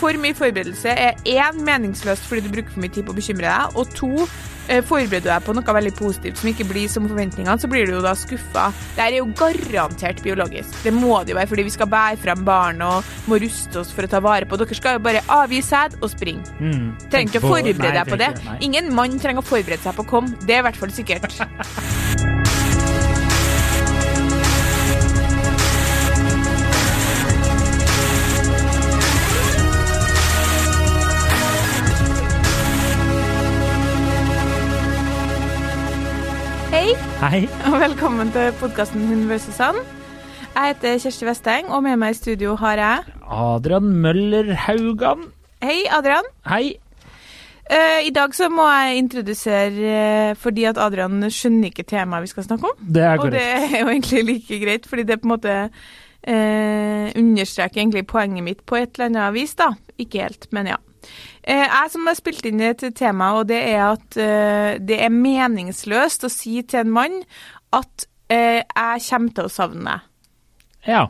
for mye forberedelse er én meningsløst fordi du bruker for mye tid på å bekymre deg, og to eh, forbereder du deg på noe veldig positivt som ikke blir som forventningene, så blir du jo da skuffa. Det er jo garantert biologisk. Det må det jo være fordi vi skal bære frem barn og må ruste oss for å ta vare på. Dere skal jo bare avgi sæd og springe. Mm. Trenger ikke å forberede deg på det. Ingen mann trenger å forberede seg på å komme. Det er i hvert fall sikkert. Hei, og velkommen til podkasten Hun vs. han. Jeg heter Kjersti Vesteng, og med meg i studio har jeg Adrian Møller Haugan. Hei, Adrian. Hei. Uh, I dag så må jeg introdusere uh, fordi at Adrian skjønner ikke temaet vi skal snakke om. Det er korrekt. Og det er jo egentlig like greit, fordi det på en måte uh, understreker egentlig poenget mitt på et eller annet vis, da. Ikke helt, men ja. Eh, jeg som har spilt inn et tema, og det er at eh, det er meningsløst å si til en mann at eh, jeg kommer til å savne deg. Ja.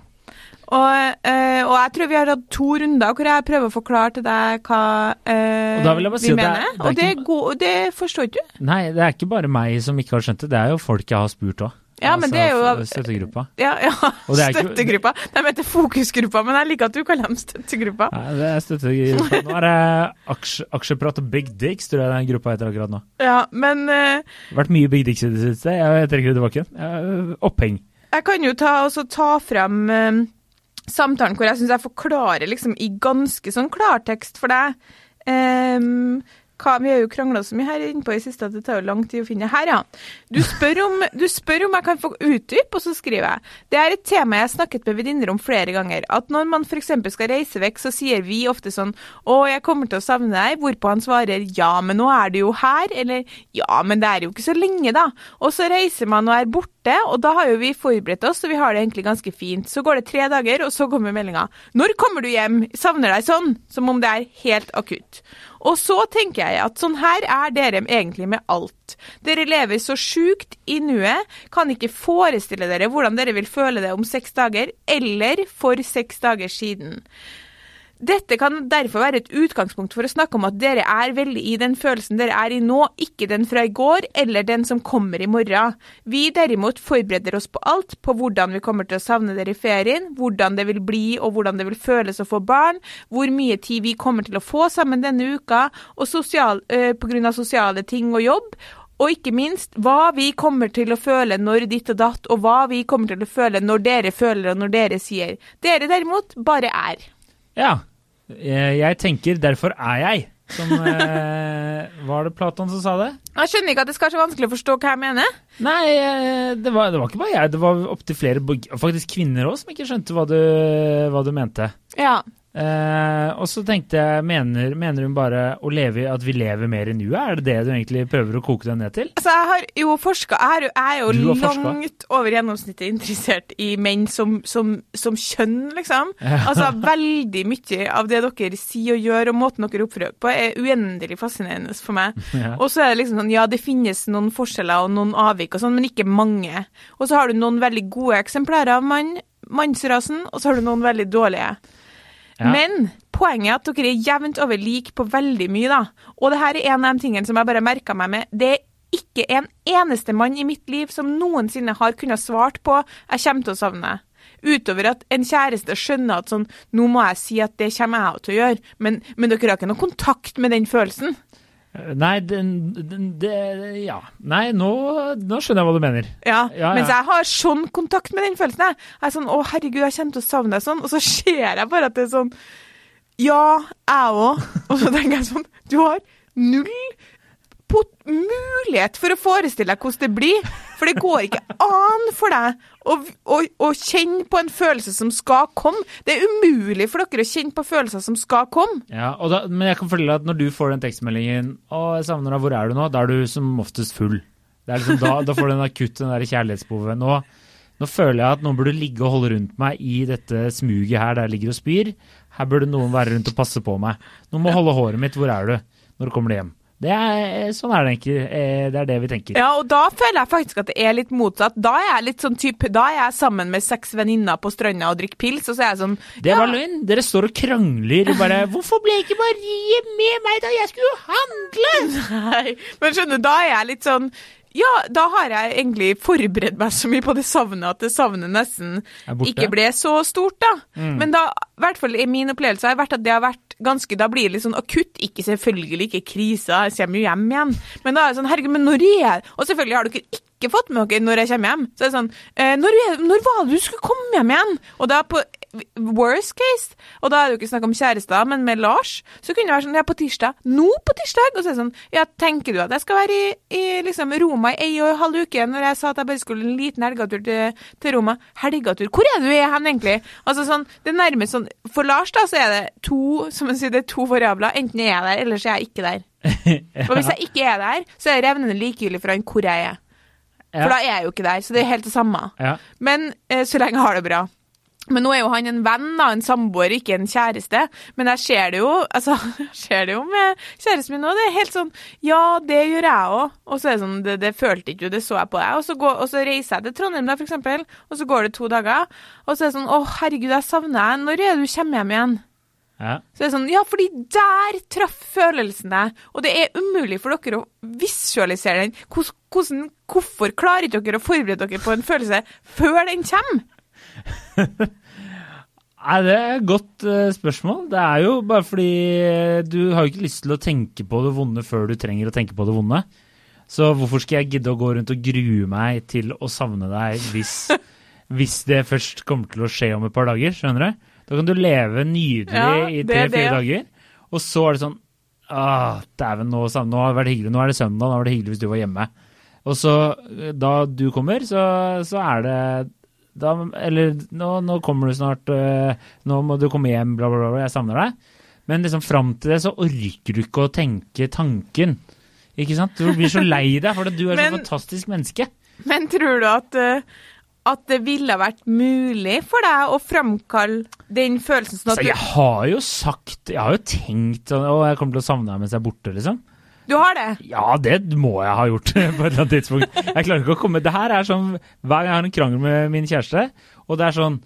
Og, og jeg tror vi har hatt to runder hvor jeg prøver å forklare til deg hva eh, Og da vil jeg bare vi si mener. det er- det er og det, ikke- det forstår ikke du. Nei, det er ikke bare meg som ikke har skjønt det. Det er jo folk jeg har spurt òg. Ja, men det er jo- Støttegruppa. Ja, ja. Støttegruppa. De heter fokusgruppa, men jeg liker at du kaller dem støttegruppa. Nei, det er støttegruppa. Nå er det aksje, Aksjeprat og Big Dicks, tror jeg den gruppa heter akkurat nå. Ja, men Uh, vært mye Big Dicks i det siste. Jeg trekker det tilbake. Oppheng. jeg kan jo ta, ta frem uh, samtalen hvor jeg syns jeg forklarer liksom i ganske sånn klartekst for deg. Ehm, hva, vi har jo krangla så mye her inne på i siste at det tar jo lang tid å finne her, ja. Du spør om, du spør om jeg kan få utdype, og så skriver jeg. Det er et tema jeg har snakket med venninner om flere ganger. At når man f.eks. skal reise vekk, så sier vi ofte sånn Å, jeg kommer til å savne deg. Hvorpå han svarer ja, men nå er du jo her. Eller ja, men det er jo ikke så lenge, da. Og så reiser man og er borte, og da har jo vi forberedt oss, og vi har det egentlig ganske fint. Så går det tre dager, og så kommer meldinga. Når kommer du hjem? Savner deg sånn. Som om det er helt akutt. Og så tenker jeg at sånn her er dere egentlig med alt. Dere lever så sjukt i nuet, kan ikke forestille dere hvordan dere vil føle det om seks dager, eller for seks dager siden. Dette kan derfor være et utgangspunkt for å snakke om at dere er veldig i den følelsen dere er i nå, ikke den fra i går eller den som kommer i morgen. Vi derimot forbereder oss på alt, på hvordan vi kommer til å savne dere i ferien, hvordan det vil bli og hvordan det vil føles å få barn, hvor mye tid vi kommer til å få sammen denne uka, og sosial, øh, på grunn av sosiale ting og jobb, og ikke minst hva vi kommer til å føle når ditt og datt, og hva vi kommer til å føle når dere føler og når dere sier. Dere derimot bare er. Ja. Jeg jeg tenker 'derfor er jeg'. Som eh, Var det Platon som sa det? Jeg skjønner ikke at det skal være så vanskelig å forstå hva jeg mener. Nei, eh, det var, det var ikke bare jeg. Det var opptil flere, faktisk kvinner òg, som ikke skjønte hva du, hva du mente. Ja. Eh, og så tenkte jeg, mener, mener hun bare leve, at vi lever mer i nuet? Er det det du egentlig prøver å koke deg ned til? Altså, jeg har jo forska Jeg er jo, jeg er jo langt over gjennomsnittet interessert i menn som, som, som kjønn, liksom. Ja. Altså, veldig mye av det dere sier og gjør, og måten dere oppfører dere på, er uendelig fascinerende for meg. Ja. Og så er det liksom sånn, ja, det finnes noen forskjeller og noen avvik og sånn, men ikke mange. Og så har du noen veldig gode eksemplarer av mann, mannsrasen, og så har du noen veldig dårlige. Men poenget er at dere er jevnt over like på veldig mye, da. Og det her er en av de tingene som jeg bare merka meg med. Det er ikke en eneste mann i mitt liv som noensinne har kunnet svart på 'jeg kommer til å savne. Utover at en kjæreste skjønner at sånn 'nå må jeg si at det kommer jeg til å gjøre', men, men dere har ikke noe kontakt med den følelsen. Nei, den, den, det Ja. Nei, nå, nå skjønner jeg hva du mener. Ja, Ja, ja. Mens jeg har sånn kontakt med den følelsen. Jeg Jeg er sånn 'Å, herregud, jeg kommer til å savne deg sånn', og så ser jeg bare at det er sånn Ja, jeg òg. Og så tenker jeg sånn Du har null mulighet for å forestille deg hvordan det blir. For det går ikke an for deg å, å, å kjenne på en følelse som skal komme. Det er umulig for dere å kjenne på følelser som skal komme. Ja, da, Men jeg kan fortelle at når du får den tekstmeldingen 'Å, jeg savner deg, hvor er du nå?' Da er du som oftest full. Liksom da, da får du en akutt den der kjærlighetsbehovet. Nå, nå føler jeg at noen burde ligge og holde rundt meg i dette smuget her der jeg ligger og spyr. Her burde noen være rundt og passe på meg. Noen må holde håret mitt. Hvor er du? Når kommer du hjem? Det er, sånn er det egentlig. Eh, Det er det vi tenker. Ja, og da føler jeg faktisk at det er litt motsatt. Da er jeg litt sånn type, da er jeg sammen med seks venninner på stranda og drikker pils, og så er jeg sånn Det var løgn. Dere står og krangler bare 'Hvorfor ble ikke Marie med meg da jeg skulle handle?' Nei, men skjønner du, da er jeg litt sånn ja, da har jeg egentlig forberedt meg så mye på det savnet at det savnet nesten ikke ble så stort, da. Men da, i hvert fall i min opplevelse har vært at det har vært ganske Da blir det litt sånn akutt. Ikke selvfølgelig ikke krisa, jeg kommer jo hjem igjen. Men da er det sånn, herregud, men når er jeg Og selvfølgelig har dere ikke fått med dere når jeg kommer hjem. Så er det sånn eh, når, når var det du skulle komme hjem igjen? Og da på worst case, og da er det jo ikke snakk om kjærester, men med Lars, så kunne det være sånn Ja, på tirsdag. Nå på tirsdag? Og så er det sånn Ja, tenker du at jeg skal være i, i liksom Roma i ei og en halv uke, når jeg sa at jeg bare skulle en liten helgatur til, til Roma? Helgatur? Hvor er du er hen, egentlig? Altså sånn, det er nærmest sånn For Lars, da, så er det to som man sier, det er to variabler. Enten er jeg der, eller så er jeg ikke der. Og hvis jeg ikke er der, så er revnene likegyldig for han hvor jeg er. Ja. For da er jeg jo ikke der, så det er helt det samme. Ja. Men eh, så lenge jeg har det bra. Men nå er jo han en venn, da, en samboer, ikke en kjæreste. Men jeg ser det jo altså, jeg ser det jo med kjæresten min nå. Det er helt sånn Ja, det gjør jeg òg. Og så er det sånn Det, det følte ikke du, det så jeg på deg. Og så, går, og så reiser jeg til Trondheim, da, for eksempel. Og så går det to dager. Og så er det sånn Å, herregud, jeg savner deg. Når er det du kommer hjem igjen? Ja. Så det er sånn, ja, fordi der traff følelsen deg. Og det er umulig for dere å visualisere den. Hvordan, hvordan, hvorfor klarer ikke dere å forberede dere på en følelse før den kommer? Nei, det er et godt eh, spørsmål. Det er jo bare fordi eh, du har jo ikke lyst til å tenke på det vonde før du trenger å tenke på det vonde. Så hvorfor skal jeg gidde å gå rundt og grue meg til å savne deg hvis, hvis det først kommer til å skje om et par dager? Skjønner du? Da kan du leve nydelig Ja, i tre-fire dager, og så er det sånn Ah, dæven, nå, nå har det vært hyggelig. Nå er det søndag, nå var det hyggelig hvis du var hjemme. Og så, eh, da du kommer, så, så er det da, Eller nå, nå kommer du snart, øh, nå må du komme hjem, bla, bla, bla, jeg savner deg. Men liksom fram til det så orker du ikke å tenke tanken. Ikke sant? Du blir så lei deg, for du er så fantastisk menneske. Men tror du at, eh, at det ville vært mulig for deg å framkalle den følelsen sånn Så at jeg har jo sagt, jeg har jo tenkt Å, jeg kommer til å savne deg mens jeg er borte, liksom. Du har det? Ja, det må jeg ha gjort på et eller annet tidspunkt. Jeg klarer ikke å komme Det her er sånn hver gang jeg har en krangel med min kjæreste, og det er sånn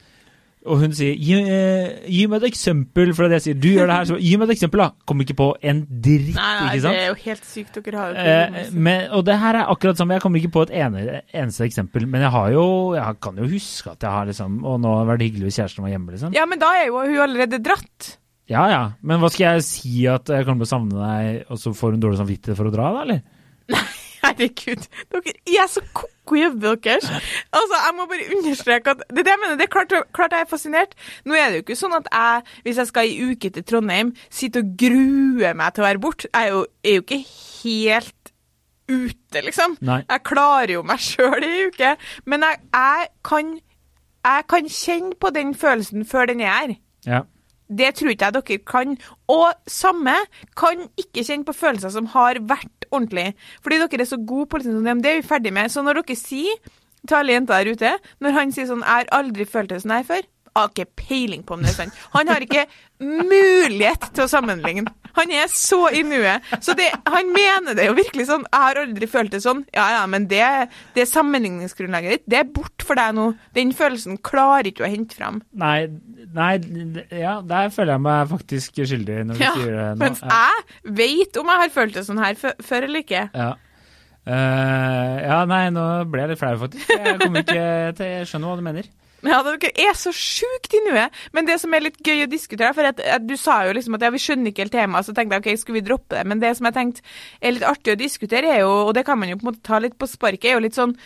og hun sier gi, eh, 'gi meg et eksempel', for det jeg sier 'du gjør det her', så gi meg et eksempel, da. Kommer ikke på en dritt, Nei, nei, ikke sant? det er jo helt sykt. Dere har jo Eh, men, og det her er akkurat samme. Jeg kommer ikke på et ene, eneste eksempel. Men jeg har jo, jeg kan jo huske at jeg har liksom Og nå har det vært hyggelig hvis kjæresten var hjemme, liksom. Ja, men da er jo hun allerede dratt. Ja ja. Men hva skal jeg si at jeg kommer til å savne deg, og så får hun dårlig samvittighet for å dra, da, eller? Herregud, dere er så ko-ko i hodet deres. Altså, jeg må bare understreke at det, er det jeg mener, det er klart, klart jeg er fascinert. Nå er det jo ikke sånn at jeg, hvis jeg skal i uke til Trondheim, sitter og gruer meg til å være borte. Jeg er jo, er jo ikke helt ute, liksom. Nei. Jeg klarer jo meg sjøl i uke. Men jeg, jeg, kan, jeg kan kjenne på den følelsen før den er her. Ja. Det tror ikke jeg dere kan. Og samme kan ikke kjenne på følelser som har vært ordentlig. Fordi dere er så gode på liksom, det er vi ferdig med. Så når dere sier til alle jenter der ute, når han sier sånn 'Jeg har aldri følt det sånn her før', har ikke peiling på om det er sant. Han har ikke mulighet til å sammenligne. Han er så i nuet. Så det, han mener det jo virkelig sånn. 'Jeg har aldri følt det sånn'. Ja ja, men det, det sammenligningsgrunnlaget ditt, det er bort for deg nå. Den følelsen klarer ikke å hente fram. Nei, nei, ja, der føler jeg meg faktisk skyldig når du Ja, sier det nå. mens Ja. jeg vet om jeg har følt det sånn her før eller ikke. Ja. Uh, ja, nei, nå ble jeg litt flau, faktisk. Jeg kommer ikke til Jeg skjønner hva du mener. Ja, dere er så sjukt i nuet. Men det som er litt gøy å diskutere, for at, at du sa jo liksom at ja, vi skjønner ikke helt temaet, så tenkte jeg ok, skulle vi droppe det? Men det som jeg tenkte er litt artig å diskutere, er jo, og det kan man jo på en måte ta litt på sparket, er jo litt sånn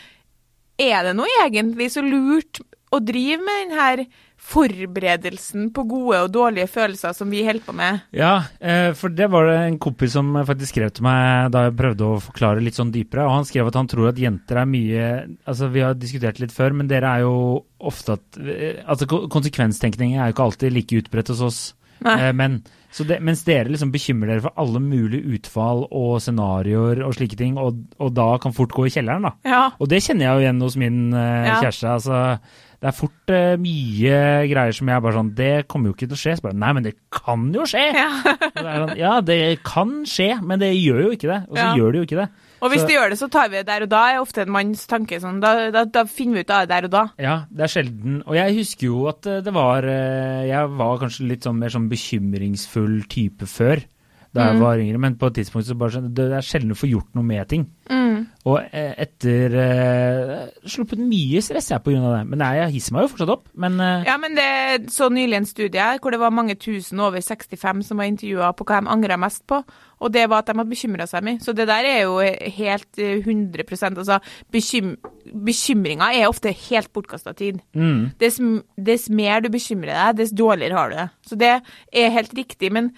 Er det noe egentlig så lurt å drive med den her forberedelsen på gode og dårlige følelser som vi holder på med? Ja, eh, for det var det en kompis som faktisk skrev til meg da jeg prøvde å forklare litt sånn dypere, og han skrev at han tror at jenter er mye Altså, vi har diskutert litt før, men dere er jo ofte at eh, Altså, ko- konsekvenstenkning er jo ikke alltid like utbredt hos oss. Nei. Eh, men så det, mens dere liksom bekymrer dere for alle mulige utfall og scenarioer og slike ting, og, og da kan fort gå i kjelleren, da. Ja. Og det kjenner jeg jo igjen hos min uh, Ja. kjæreste. Altså, Det er fort uh, mye greier som jeg bare sånn Det kommer jo ikke til å skje. Så bare, Nei, men det kan jo skje! Ja. Det sånn, ja, det kan skje, men det gjør jo ikke det. Og så Ja. gjør det jo ikke det. Og hvis Så- det gjør det, så tar vi det der og da, er ofte en manns tanke sånn. Da, da, da finner vi ut av det der og da. Ja, det er sjelden. Og jeg husker jo at eh, det var eh, Jeg var kanskje litt sånn mer sånn bekymringsfull type før, da jeg Mm. var yngre. Men på et tidspunkt så bare Det er sjelden du får gjort noe med ting. Mm. Og eh, etter uh, Sluppet mye stress jeg av det. Men nei, jeg hisser meg jo fortsatt opp. Men uh, Ja, men det så nylig en studie hvor det var mange tusen over 65 som var intervjua på hva de angra mest på, og det var at de hadde bekymra seg mye. Så det der er jo helt eh, 100% altså bekym bekymringa er ofte helt bortkasta tid. mm, Dess, dess mer du bekymrer deg, dess dårligere har du det. Så det er helt riktig, men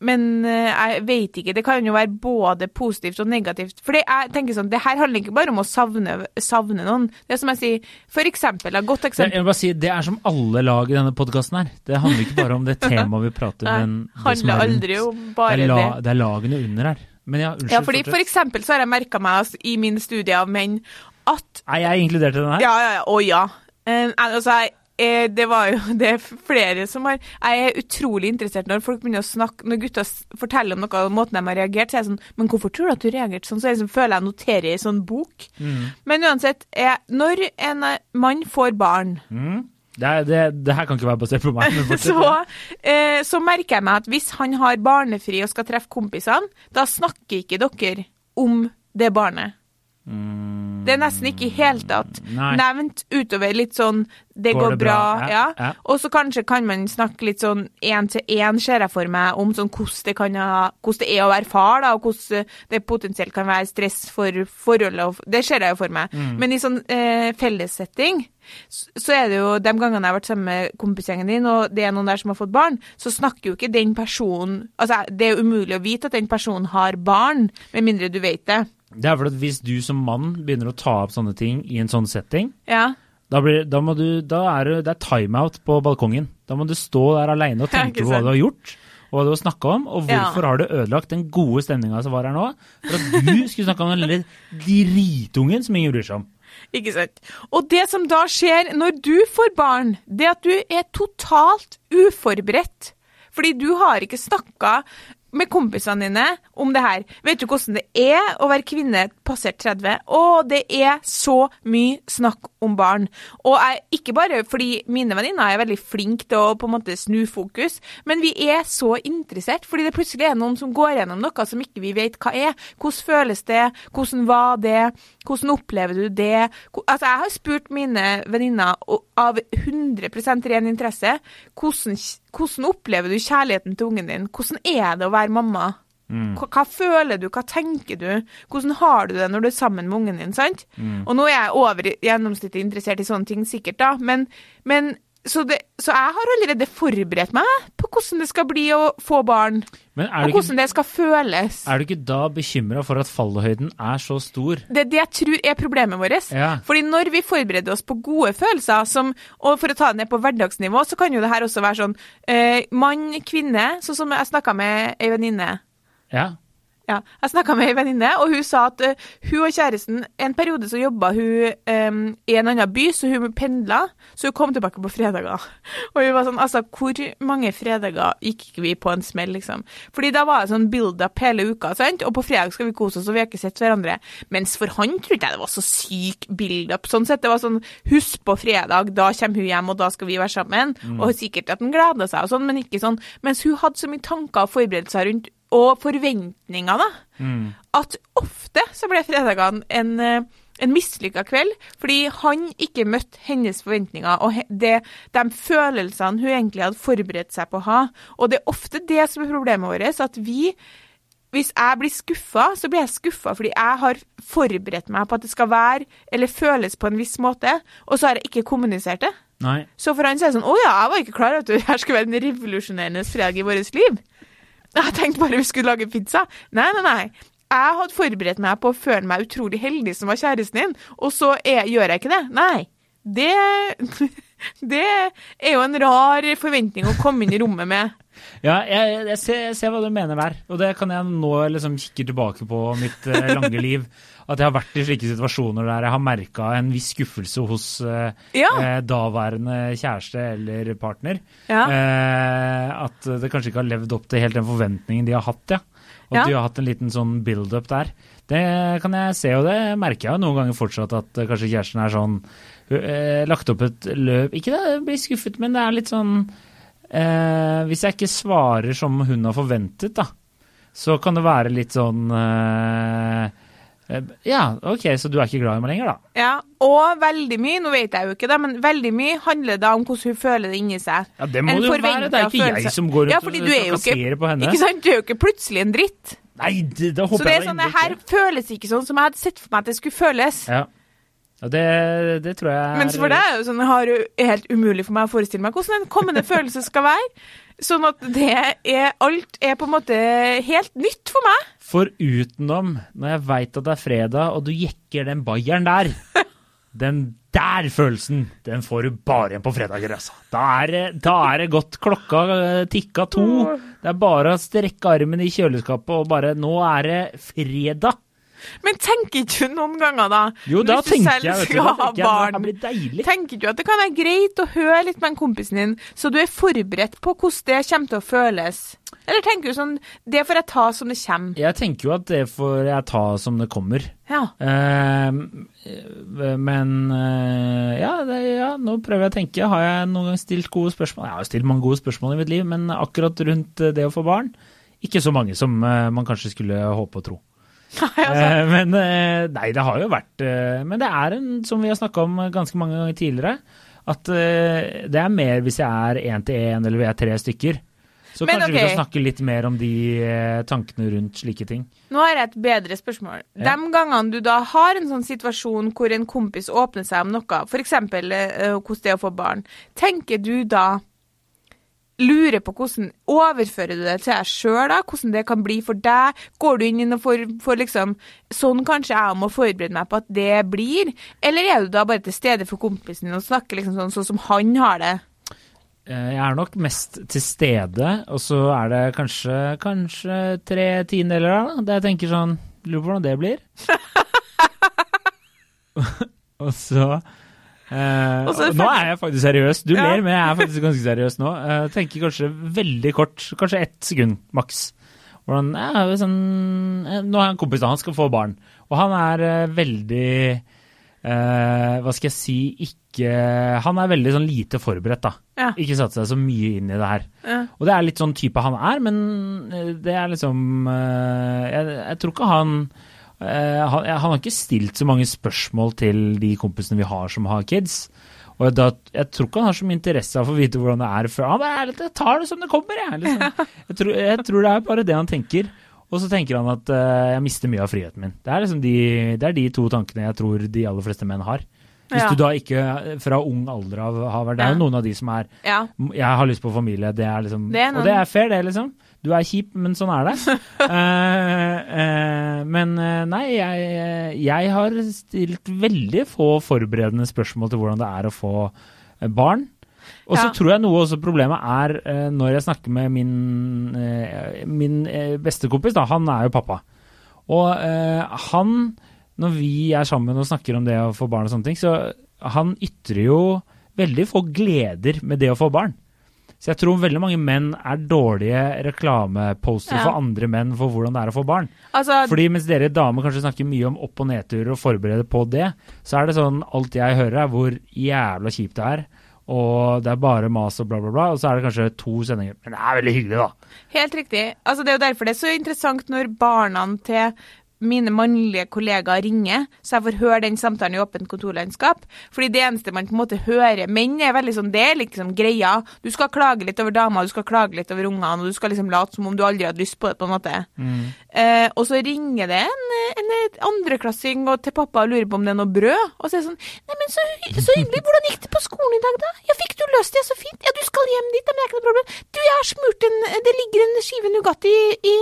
men eh, jeg vet ikke, det kan jo være både positivt og negativt. For jeg tenker sånn, det her handler ikke bare om å savne, savne noen. Det er som jeg sier, for eksempel, et godt eksempel. jeg vil bare si, det er som alle lag i denne podkasten her. Det handler ikke bare om det temaet vi prater om, men Det handler er aldri rundt. om bare det, er la, det er lagene under her. Men ja, unnskyld. Ja, fordi. For eksempel så har jeg merka meg altså, i min studie av menn at Er jeg inkludert i den her? Ja, ja, ja. Å ja. Eh, altså, jeg, det var jo det er flere som har Jeg er utrolig interessert når folk begynner å snakke Når gutter forteller om noe, måten de har reagert, så er jeg sånn Men hvorfor tror du at du reagerte sånn? Så jeg liksom, føler jeg noterer i en sånn bok. Mm. Men uansett, jeg, når en eh, mann får barn Mm. Det, det, det her kan ikke være basert på meg. Men så, eh, så merker jeg meg at hvis han har barnefri og skal treffe kompisene, da snakker ikke dere om det barnet. Mm. Det er nesten ikke i hele tatt Nei. nevnt utover litt sånn det går, Går det bra, bra? ja. Ja, ja. Og så kanskje kan man snakke litt sånn én til én, ser jeg for meg, om sånn hvordan det, kan ha, hvordan det er å være far, da, og hvordan det potensielt kan være stress for forholdet. Det ser jeg jo for meg. Mm. Men i sånn eh, fellessetting, så, er det jo de gangene jeg har vært sammen med kompisgjengen din, og det er noen der som har fått barn, så snakker jo ikke den personen Altså, det er umulig å vite at den personen har barn, med mindre du vet det. Det er fordi at hvis du som mann begynner å ta opp sånne ting i en sånn setting, Ja. da, blir, da, må du, da er det, det er timeout på balkongen. Da må du stå der aleine og tenke på hva du har gjort, og hva du har snakka om, og Ja. hvorfor har du ødelagt den gode stemninga som var her nå, for at du skulle snakke om den lille dritungen som ingen bryr seg om. Ikke sant. Og det som da skjer når du får barn, det er at du er totalt uforberedt. Fordi du har ikke snakka med kompisene dine om det her. Vet du hvordan det er å være kvinne passert 30? Å, det er så mye snakk om barn. Og jeg, ikke bare fordi mine venninner er veldig flinke til å på en måte snu fokus, men vi er så interessert fordi det plutselig er noen som går gjennom noe som ikke vi vet hva er. Hvordan føles det? Hvordan var det? Hvordan opplever du det? Altså, jeg har spurt mine venninner av 100% ren interesse hvordan, hvordan opplever du kjærligheten til ungen din? Hvordan er det å være mamma? Hva, hva føler du, hva tenker du? Hvordan har du det når du er sammen med ungen din? sant? Og nå er jeg over gjennomsnittet interessert i sånne ting, sikkert, da, men, men så, det, så jeg har allerede forberedt meg på hvordan det skal bli å få barn, Men og hvordan ikke, det skal føles. er du ikke da bekymra for at fallhøyden er så stor? Det er det jeg tror er problemet vårt. Ja. Fordi når vi forbereder oss på gode følelser, som, og for å ta det ned på hverdagsnivå, så kan jo det her også være sånn eh, mann, kvinne, sånn som jeg snakka med ei venninne. Ja. Ja, jeg snakka med ei venninne, og hun sa at uh, hun og kjæresten En periode så jobba hun um, i en annen by, så hun pendla. Så hun kom tilbake på fredager. Og hun var sånn Altså, hvor mange fredager gikk vi på en smell, liksom? Fordi da var det sånn build-up hele uka, sant? Og på fredag skal vi kose oss, og vi har ikke sett hverandre. Mens for han trodde jeg det var så syk build-up. Sånn sett, det var sånn Husk på fredag, da kommer hun hjem, og da skal vi være sammen. Og sikkert at han gleda seg og sånn, men ikke sånn. Mens hun hadde så mye tanker og forberedelser rundt og forventninger, da. At ofte så ble fredagene en, eh, en mislykka kveld, fordi han ikke møtte hennes forventninger og det, de følelsene hun egentlig hadde forberedt seg på å ha. Og det er ofte det som er problemet vårt, at vi hvis jeg blir skuffa, så blir jeg skuffa fordi jeg har forberedt meg på at det skal være eller føles på en viss måte, og så har jeg ikke kommunisert det. Nei. Så for han så er det sånn Å ja, jeg var ikke klar over at det her skulle være en revolusjonerende fredag i vårt liv. Jeg tenkte bare vi skulle lage pizza. Nei, nei, nei. Jeg hadde forberedt meg på å føle meg utrolig heldig som var kjæresten din, og så er, gjør jeg ikke det. Nei. Det Det er jo en rar forventning å komme inn i rommet med. Ja, jeg, jeg, ser, jeg, ser, hva du mener der, og det kan jeg nå liksom kikke tilbake på mitt uh, lange liv. At jeg har vært i slike situasjoner der jeg har merka en viss skuffelse hos uh, ja. uh, daværende kjæreste eller partner. Ja. at det kanskje ikke har levd opp til helt den forventningen de har hatt, ja. Og at ja. de har hatt en liten sånn build-up der. Det kan jeg se, og det merker jeg noen ganger fortsatt, at kanskje kjæresten er sånn Lagt opp et løp Ikke det, blir skuffet, men det er litt sånn Eh, hvis jeg ikke svarer som hun har forventet, da, så kan det være litt sånn eh, eh, Ja, OK, så du er ikke glad i meg lenger, da? Ja, og veldig mye, nå vet jeg jo ikke det, men veldig mye handler da om hvordan hun føler det inni seg. Ja, det må det jo være, det er ikke jeg som går rundt ja, og trakasserer på henne. Ikke sant, du er jo ikke plutselig en dritt. Nei, det, det håper jeg Så det er sånn, det her føles ikke sånn som jeg hadde sett for meg at det skulle føles. Ja. Ja, det, det, tror jeg er Mens for deg er jo sånn, har jo helt umulig for meg å forestille meg hvordan en kommende følelse skal være. Sånn at det er Alt er på en måte helt nytt for meg. For utenom når jeg veit at det er fredag, og du jekker den bayeren der Den der følelsen, den får du bare igjen på fredager, altså. Da er, da er det godt. Klokka eh, tikka to. Det er bare å strekke armen i kjøleskapet og bare Nå er det fredag! Men tenker ikke du noen ganger, da Jo, da tenker jeg, vet du, da tenker jeg det blir deilig. Tenker du at det kan være greit å høre litt med en kompisen din, så du er forberedt på hvordan det kommer til å føles? Eller tenker du sånn Det får jeg ta som det kommer? Jeg tenker jo at det får jeg ta som det kommer. Ja. Uh, men uh, ja, det, ja, nå prøver jeg å tenke. Har jeg noen gang stilt gode spørsmål? Jeg har jo stilt mange gode spørsmål i mitt liv, men akkurat rundt det å få barn, ikke så mange som uh, man kanskje skulle håpe og tro. Nei, altså. Eh, men eh, nei, det har jo vært eh, Men det er en, som vi har snakka om ganske mange ganger tidligere, at det er mer hvis jeg er én til én eller vi er tre stykker. Så men, kanskje okay. vi kan snakke litt mer om de tankene rundt slike ting. Nå har jeg et bedre spørsmål. Ja. De gangene du da har en sånn situasjon hvor en kompis åpner seg om noe, f.eks. Uh, hvordan det er å få barn, tenker du da lurer på hvordan overfører du det til deg sjøl, hvordan det kan bli for deg. Går du inn og får, får liksom Sånn kanskje jeg må forberede meg på at det blir. Eller er du da bare til stede for kompisen din og snakker liksom sånn, sånn som han har det? Eh, jeg er nok mest til stede, og så er det kanskje, kanskje tre tiendedeler da, der jeg tenker sånn Lurer på hvordan det blir. og så Uh, nå er jeg faktisk seriøs. Du ja. ler, men jeg er faktisk ganske seriøs nå. Uh, tenker kanskje veldig kort, kanskje ett sekund maks. Hvordan, ja, sånn, uh, nå har jeg en kompis, han skal få barn. Og han er uh, veldig Hva skal jeg si ikke Han er veldig sånn lite forberedt, da. Ja. Ikke satt seg så mye inn i det her. Ja. Og det er litt sånn type han er, men det er liksom jeg, jeg tror ikke han Uh, han, han, har ikke stilt så mange spørsmål til de kompisene vi har som har kids. Og da, Jeg tror ikke han har så mye interesse av å vite hvordan det er før. Han er, jeg tar det som det kommer, jeg. Liksom. Jeg, tror, jeg, tror, det er bare det han tenker. Og så tenker han at uh, jeg mister mye av friheten min. Det er, liksom de, det er de to tankene jeg tror de aller fleste menn har. Hvis ja. du da ikke fra ung alder av har vært Det er jo noen av de som er ja. Jeg har lyst på familie, det er liksom det er Og det er fair, det, liksom. Du er kjip, men sånn er det. uh, uh, men uh, nei, jeg, jeg, har stilt veldig få forberedende spørsmål til hvordan det er å få barn. Og så ja. tror jeg noe også problemet er når jeg snakker med min, min bestekompis, da, han er jo pappa. Og han, når vi er sammen og snakker om det å få barn og sånne ting, så han ytrer jo veldig få gleder med det å få barn. Så jeg tror veldig mange menn er dårlige reklameposter ja. for andre menn for hvordan det er å få barn. Altså, Fordi mens dere damer kanskje snakker mye om opp- og nedturer og forbereder på det, så er det sånn alt jeg hører er hvor jævla kjipt det er. Og det er bare mas og bla, bla, bla. Og så er det kanskje to sendinger. Men det er veldig hyggelig, da. Helt riktig. Altså, det er jo derfor det er så interessant når barna til mine mannlige kollegaer ringer, så jeg får høre den samtalen i åpent kontorlandskap. Fordi det eneste man på en måte hører Menn er veldig sånn, det er liksom greia. Du skal klage litt over dama, du skal klage litt over ungene, og du skal liksom late som om du aldri hadde lyst på det, på en måte. Mm. Eh, og så ringer det en, en andreklassing til pappa og lurer på om det er noe brød. Og så er det sånn Nei, men så, så hyggelig. Hvordan gikk det på skolen i dag, da? Ja, fikk du løst det så fint? Ja, du skal hjem dit, men det er ikke noe problem. Du, jeg har smurt en Det ligger en skive Nugatti i, i,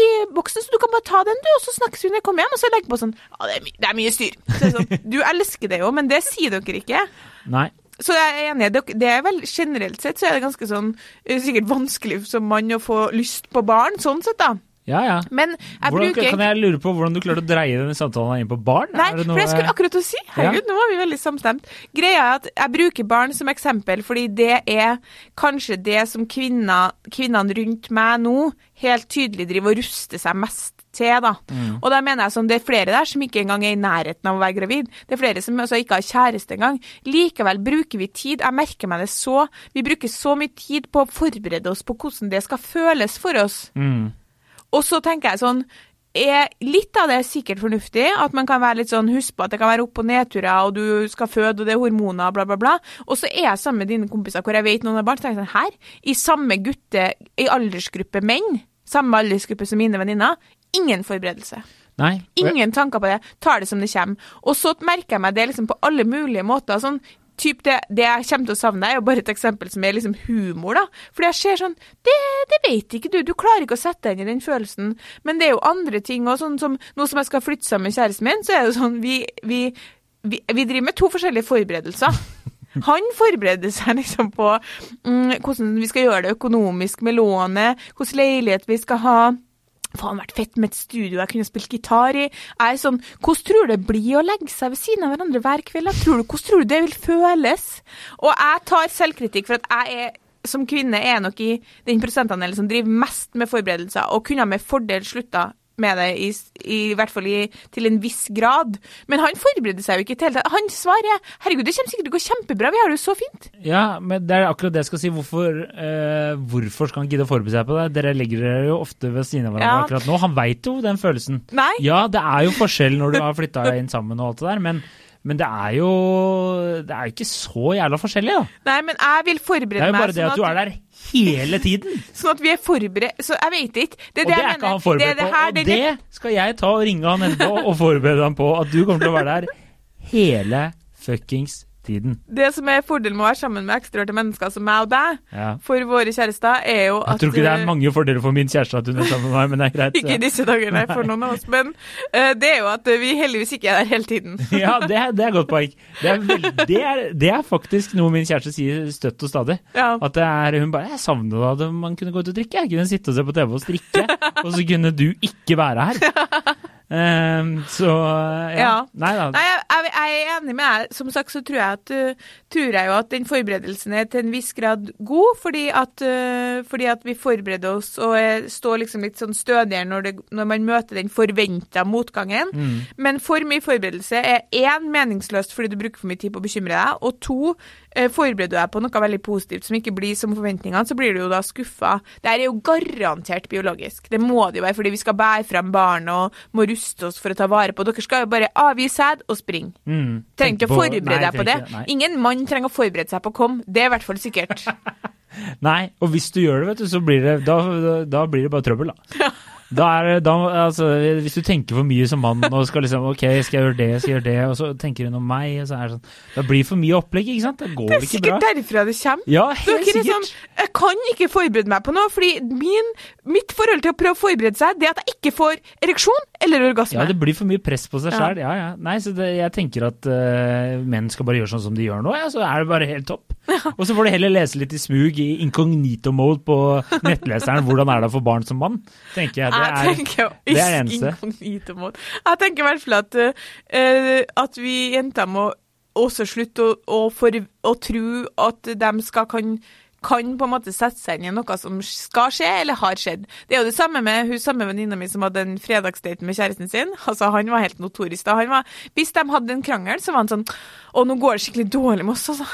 i boksen, så du kan bare ta den, du, og så snakkes når jeg kommer hjem. Og så legger på sånn Ja, det er, my det er mye styr. Er sånn, du elsker det jo, men det sier dere ikke. Nei. så jeg er enig. Det, det er vel generelt sett så er det ganske sånn eh, sikkert vanskelig som mann å få lyst på barn, sånn sett, da. Ja, ja. Men jeg Hvordan, bruker kan jeg lure på hvordan du klarte å dreie denne samtalen inn på barn? Nei, det for jeg skulle akkurat å si Herregud, nå var vi veldig samstemt. Greia er at jeg bruker barn som eksempel fordi det er kanskje det som kvinner, kvinnene rundt meg nå helt tydelig driver og ruster seg mest til, da. Mm. Og da mener jeg sånn, det er flere der som ikke engang er i nærheten av å være gravid. Det er flere som altså ikke har kjæreste engang. Likevel bruker vi tid, jeg merker meg det så, vi bruker så mye tid på å forberede oss på hvordan det skal føles for oss. Mm. Og så tenker jeg sånn er litt av det er sikkert fornuftig, at man kan være litt sånn, husk på at det kan være opp- og nedturer, og du skal føde, og det er hormoner, bla, bla, bla. Og så er jeg sammen med dine kompiser hvor jeg vet noen har barn, så tenker jeg sånn, her, i samme gutte, i aldersgruppe menn, samme aldersgruppe som mine venninner, ingen forberedelse. Nei. Ingen tanker på det, tar det som det kommer. Og så merker jeg meg det liksom på alle mulige måter. sånn, typ det, det jeg kommer til å savne, er jo bare et eksempel som er liksom humor, da. Fordi jeg ser sånn det, det vet ikke du, du klarer ikke å sette deg inn i den følelsen. Men det er jo andre ting òg, sånn som nå som jeg skal flytte sammen med kjæresten min, så er det jo sånn vi, vi, vi, vi driver med to forskjellige forberedelser. Han forbereder seg liksom på mm, hvordan vi skal gjøre det økonomisk med lånet, hvilken leilighet vi skal ha. Faen, vært fett med et studio jeg kunne spilt gitar i. Jeg er sånn, Hvordan tror du det blir å legge seg ved siden av hverandre hver kveld? Tror du, hvordan tror du det vil føles? Og jeg tar selvkritikk for at jeg er som kvinne er nok i den prosentandelen som driver mest med forberedelser, og kunne med fordel slutta med det, i, i, hvert fall i, til en viss grad. Men han forbereder seg jo ikke i det hele tatt. Hans svar er herregud, det kommer sikkert til å gå kjempebra, vi har det jo så fint. Ja, men det er akkurat det jeg skal si. Hvorfor, eh, hvorfor skal han gidde å forberede seg på det? Dere legger dere jo ofte ved siden av hverandre Ja. akkurat nå. Han veit jo den følelsen. Nei. Ja, det er jo forskjell når du har flytta inn sammen og alt det der, men, men det er jo Det er jo ikke så jævla forskjellig, da. Nei, men jeg vil Det forberede er jo meg bare det at du er der hele tiden. sånn at vi er forberedt Så jeg vet ikke. Det er Og det, det jeg er ikke han forberedt det er det på. Og det skal jeg ta og ringe han etterpå og forberede han på. At du kommer til å være der hele fuckings tiden. Det som er fordelen med å være sammen med ekstraordinære mennesker som meg og deg, Ja. for våre kjærester, er jo at Jeg tror ikke det er mange fordeler for min kjæreste at hun er sammen med meg, men det er greit. Ikke i disse dager, nei, for noen av oss. Men uh, det er jo at vi heldigvis ikke er der hele tiden. Ja, det er, det er godt poeng. Det er, det, er, det er faktisk noe min kjæreste sier støtt og stadig. Ja. At det er, Hun bare 'Jeg savner da man kunne gå ut og drikke'. Jeg kunne sitte og se på TV og strikke, og så kunne du ikke være her. Ehm, så ja. Ja. Nei da. Nei, jeg, jeg, jeg er enig med deg. Som sagt så tror jeg, at, uh, tror jeg jo at den forberedelsen er til en viss grad god, fordi at, uh, fordi at vi forbereder oss og står liksom litt sånn stødigere når, det, når man møter den forventa motgangen. Mm. Men for mye forberedelse er én meningsløst fordi du bruker for mye tid på å bekymre deg, og to eh, forbereder du deg på noe veldig positivt som ikke blir som forventningene, så blir du jo da skuffa. Det er jo garantert biologisk. Det må det jo være fordi vi skal bære fram barn og må ruste oss for å ta vare på. Dere skal jo bare avgi sæd og springe. Mm. Trenger ikke å forberede deg på det. Nei. Ingen mann trenger å forberede seg på å komme. Det er i hvert fall sikkert. Nei, og hvis du gjør det, vet du, så blir det da, da blir det bare trøbbel, da. Da er det, da, altså, hvis du tenker for mye som mann og skal liksom OK, skal jeg gjøre det, skal jeg gjøre det, og så tenker hun om meg, og så er det sånn Det blir for mye opplegg, ikke sant? Det går Det ikke bra. Det er sikkert derfra det kommer. Ja, Dere helt er sånn, sikkert. jeg kan ikke forberede meg på noe, fordi min, mitt forhold til å prøve å forberede seg, det er at jeg ikke får ereksjon eller orgasme. Ja, det blir for mye press på seg Ja. Ja, ja. Nei, så det, jeg tenker at uh, menn skal bare gjøre sånn som de gjør nå, ja, så er det bare helt topp. Og så får du heller lese litt i smug i incognito-mode på nettleseren hvordan er det for barn som mann, tenker jeg. Det jeg er, tenker jo det er eneste. inkognito-mode. Jeg tenker i hvert fall at, uh, at vi jenter må også slutte å, å, for, å tro at de skal kan kan på en måte sette seg inn i noe som skal skje, eller har skjedd. Det er jo det samme med hun samme venninna mi som hadde en fredagsdate med kjæresten sin. Altså, Han var helt notorisk da. Han var, hvis de hadde en krangel, så var han sånn Å, nå går det skikkelig dårlig med oss, altså.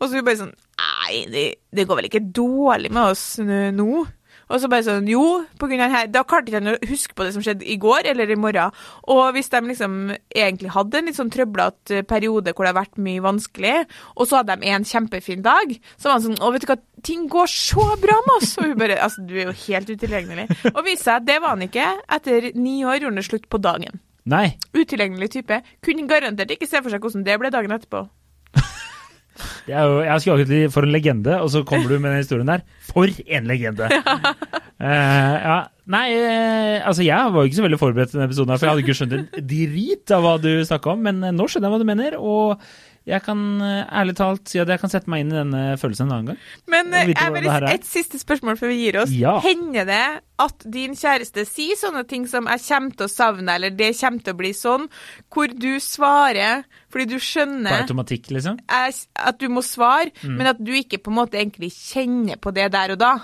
Og så hun bare sånn Nei, det, det går vel ikke dårlig med oss nå? Nå?» Og så bare sånn Jo, på grunn av det her Da klarte ikke han å huske på det som skjedde i går eller i morgen. Og hvis de liksom egentlig hadde en litt sånn trøblete periode hvor det har vært mye vanskelig, og så hadde de en kjempefin dag, så var han sånn Å, vet du hva, ting går så bra med oss! Og hun bare Altså, du er jo helt utilgjengelig. Og viste seg at det var han ikke. Etter ni år gjorde han det slutt på dagen. Nei. Utilgjengelig type. Kunne garantert ikke se for seg hvordan det ble dagen etterpå. Det er jo, jeg skulle akkurat for en legende, og så kommer du med den historien der. For en legende! Uh, ja. Nei, eh, altså jeg var jo ikke så veldig forberedt til denne episoden, her, for jeg hadde ikke skjønt en drit av hva du snakka om, men eh, nå skjønner jeg hva du mener. Og Jeg kan eh, ærlig talt si at jeg kan sette meg inn i denne følelsen en annen gang. Men Jeg eh, bare, er. et siste spørsmål før vi gir oss. Ja. Hender det at din kjæreste sier sånne ting som 'jeg kommer til å savne eller 'det kommer til å bli sånn', hvor du svarer fordi du På skjønner automatikk, liksom. at du må svare, Mm. men at du ikke på en måte egentlig kjenner på det der og da?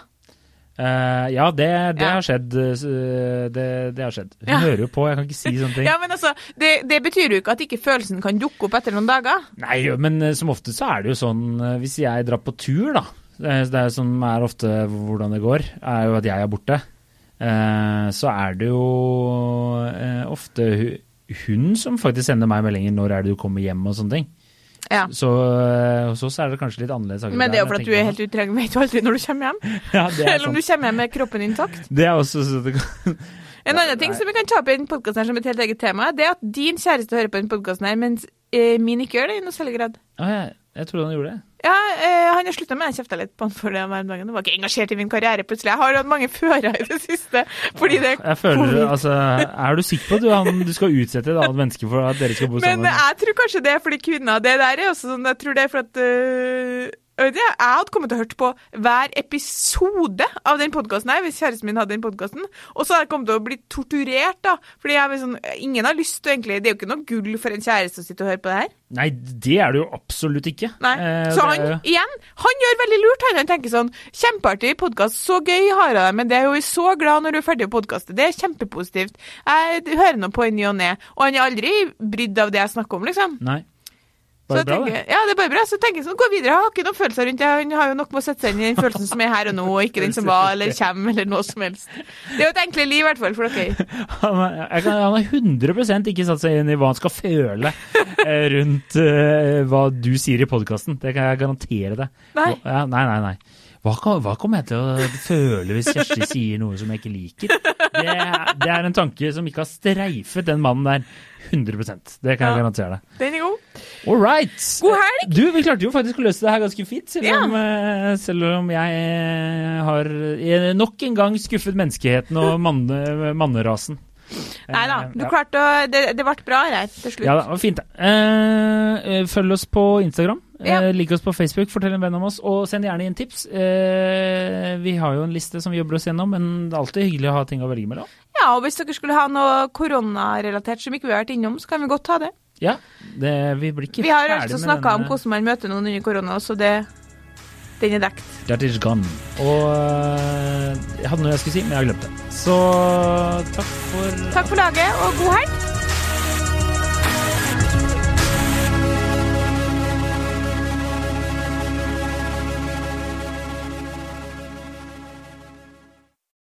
Eh, ja, det, det Ja. har skjedd. eh, Det, det har skjedd. Hun Ja. hører jo på, jeg kan ikke si sånne ting. Ja, men altså, det, det betyr jo ikke at ikke følelsen kan dukke opp etter noen dager. Nei, men eh, som ofte så er det jo sånn Hvis jeg drar på tur, da. Det det er som er ofte hvordan det går, er jo at jeg er borte. Uh, Så er det jo uh, ofte hun som faktisk sender meg meldinger 'når er det du kommer hjem' og sånne ting. Ja. Så eh, hos oss er det kanskje litt annerledes. Men det er jo fordi du er helt utilgjengelig, vet jo aldri når du kommer hjem. Ja, er Eller om du kommer hjem med kroppen intakt. Det er også så det kan En annen ting som vi kan ta opp i denne podkasten som et helt eget tema, det er at din kjæreste hører på denne podkasten mens eh, min ikke gjør det i noe særlig grad. Ah, jeg, jeg trodde han gjorde det. Ja, eh, han har slutta med. Jeg kjefta litt på han for det hver dag. Han var ikke engasjert i min karriere plutselig. Jeg har hatt mange fører i det siste. Fordi det Jeg føler, altså, Er du sikker på at du, han, du skal utsette et annet menneske for at dere skal bo Men jeg tror kanskje det er fordi kvinner Det der er også sånn Jeg tror det er for at øh, jeg hadde kommet til å hørt på hver episode av den podkasten her, hvis kjæresten min hadde den podkasten. Og så hadde jeg kommet til å bli torturert, da. Fordi jeg er sånn, ingen har lyst til egentlig Det er jo ikke noe gull for en kjæreste å sitte og høre på det her. Nei, det er det jo absolutt ikke. Nei. Eh, så han, er igjen, han gjør veldig lurt. Han, han tenker sånn Kjempeartig podkast, så gøy har jeg det, men det er jo så glad når du er ferdig å podkaste. Det er kjempepositivt. Jeg hører nå på i ny og ne. Og han er aldri brydd av det jeg snakker om, liksom. Nei. Så Bare bra, tenker, det. ja, det er bare bra. Så tenker jeg sånn, gå videre. Jeg har ikke noen følelser rundt det. Han har jo nok med å sette seg inn i den følelsen som er her og nå, og ikke den som var eller kommer, eller noe som helst. Det er jo et enklere liv, i hvert fall, for dere. Han er- han har 100 ikke satt seg inn i hva han skal føle eh, rundt uh, hva du sier i podkasten. Det kan jeg garantere deg. Nei. Ja, nei, nei, nei. Hva, hva kommer jeg til å føle hvis Kjersti sier noe som jeg ikke liker? Det, det er en tanke som ikke har streifet den mannen der 100% Det kan jeg Ja. garantere deg. Den er god. All right. God helg! Du, vi klarte jo faktisk å løse det her ganske fint, selv Ja. om, eh, selv om jeg eh, har eh, nok en gang skuffet menneskeheten og manne, mannerasen. Nei da, du ja. klarte å Det, det ble bra her til slutt. Ja det var fint. det. Følg oss på Instagram. Ja. Lik oss på Facebook, fortell en venn om oss, og send gjerne inn tips. Vi har jo en liste som vi jobber oss gjennom, men det er alltid hyggelig å ha ting å velge mellom. Ja, og hvis dere skulle ha noe koronarelatert som ikke vi har vært innom, så kan vi godt ta det. Ja, det, vi blir ikke ferdig med Vi har altså snakka om hvordan man møter noen under korona, så det den er dekt. That is gone. Og eh, jeg hadde noe jeg skulle si, men jeg har glemt det. Så takk for Takk for laget, og god helg!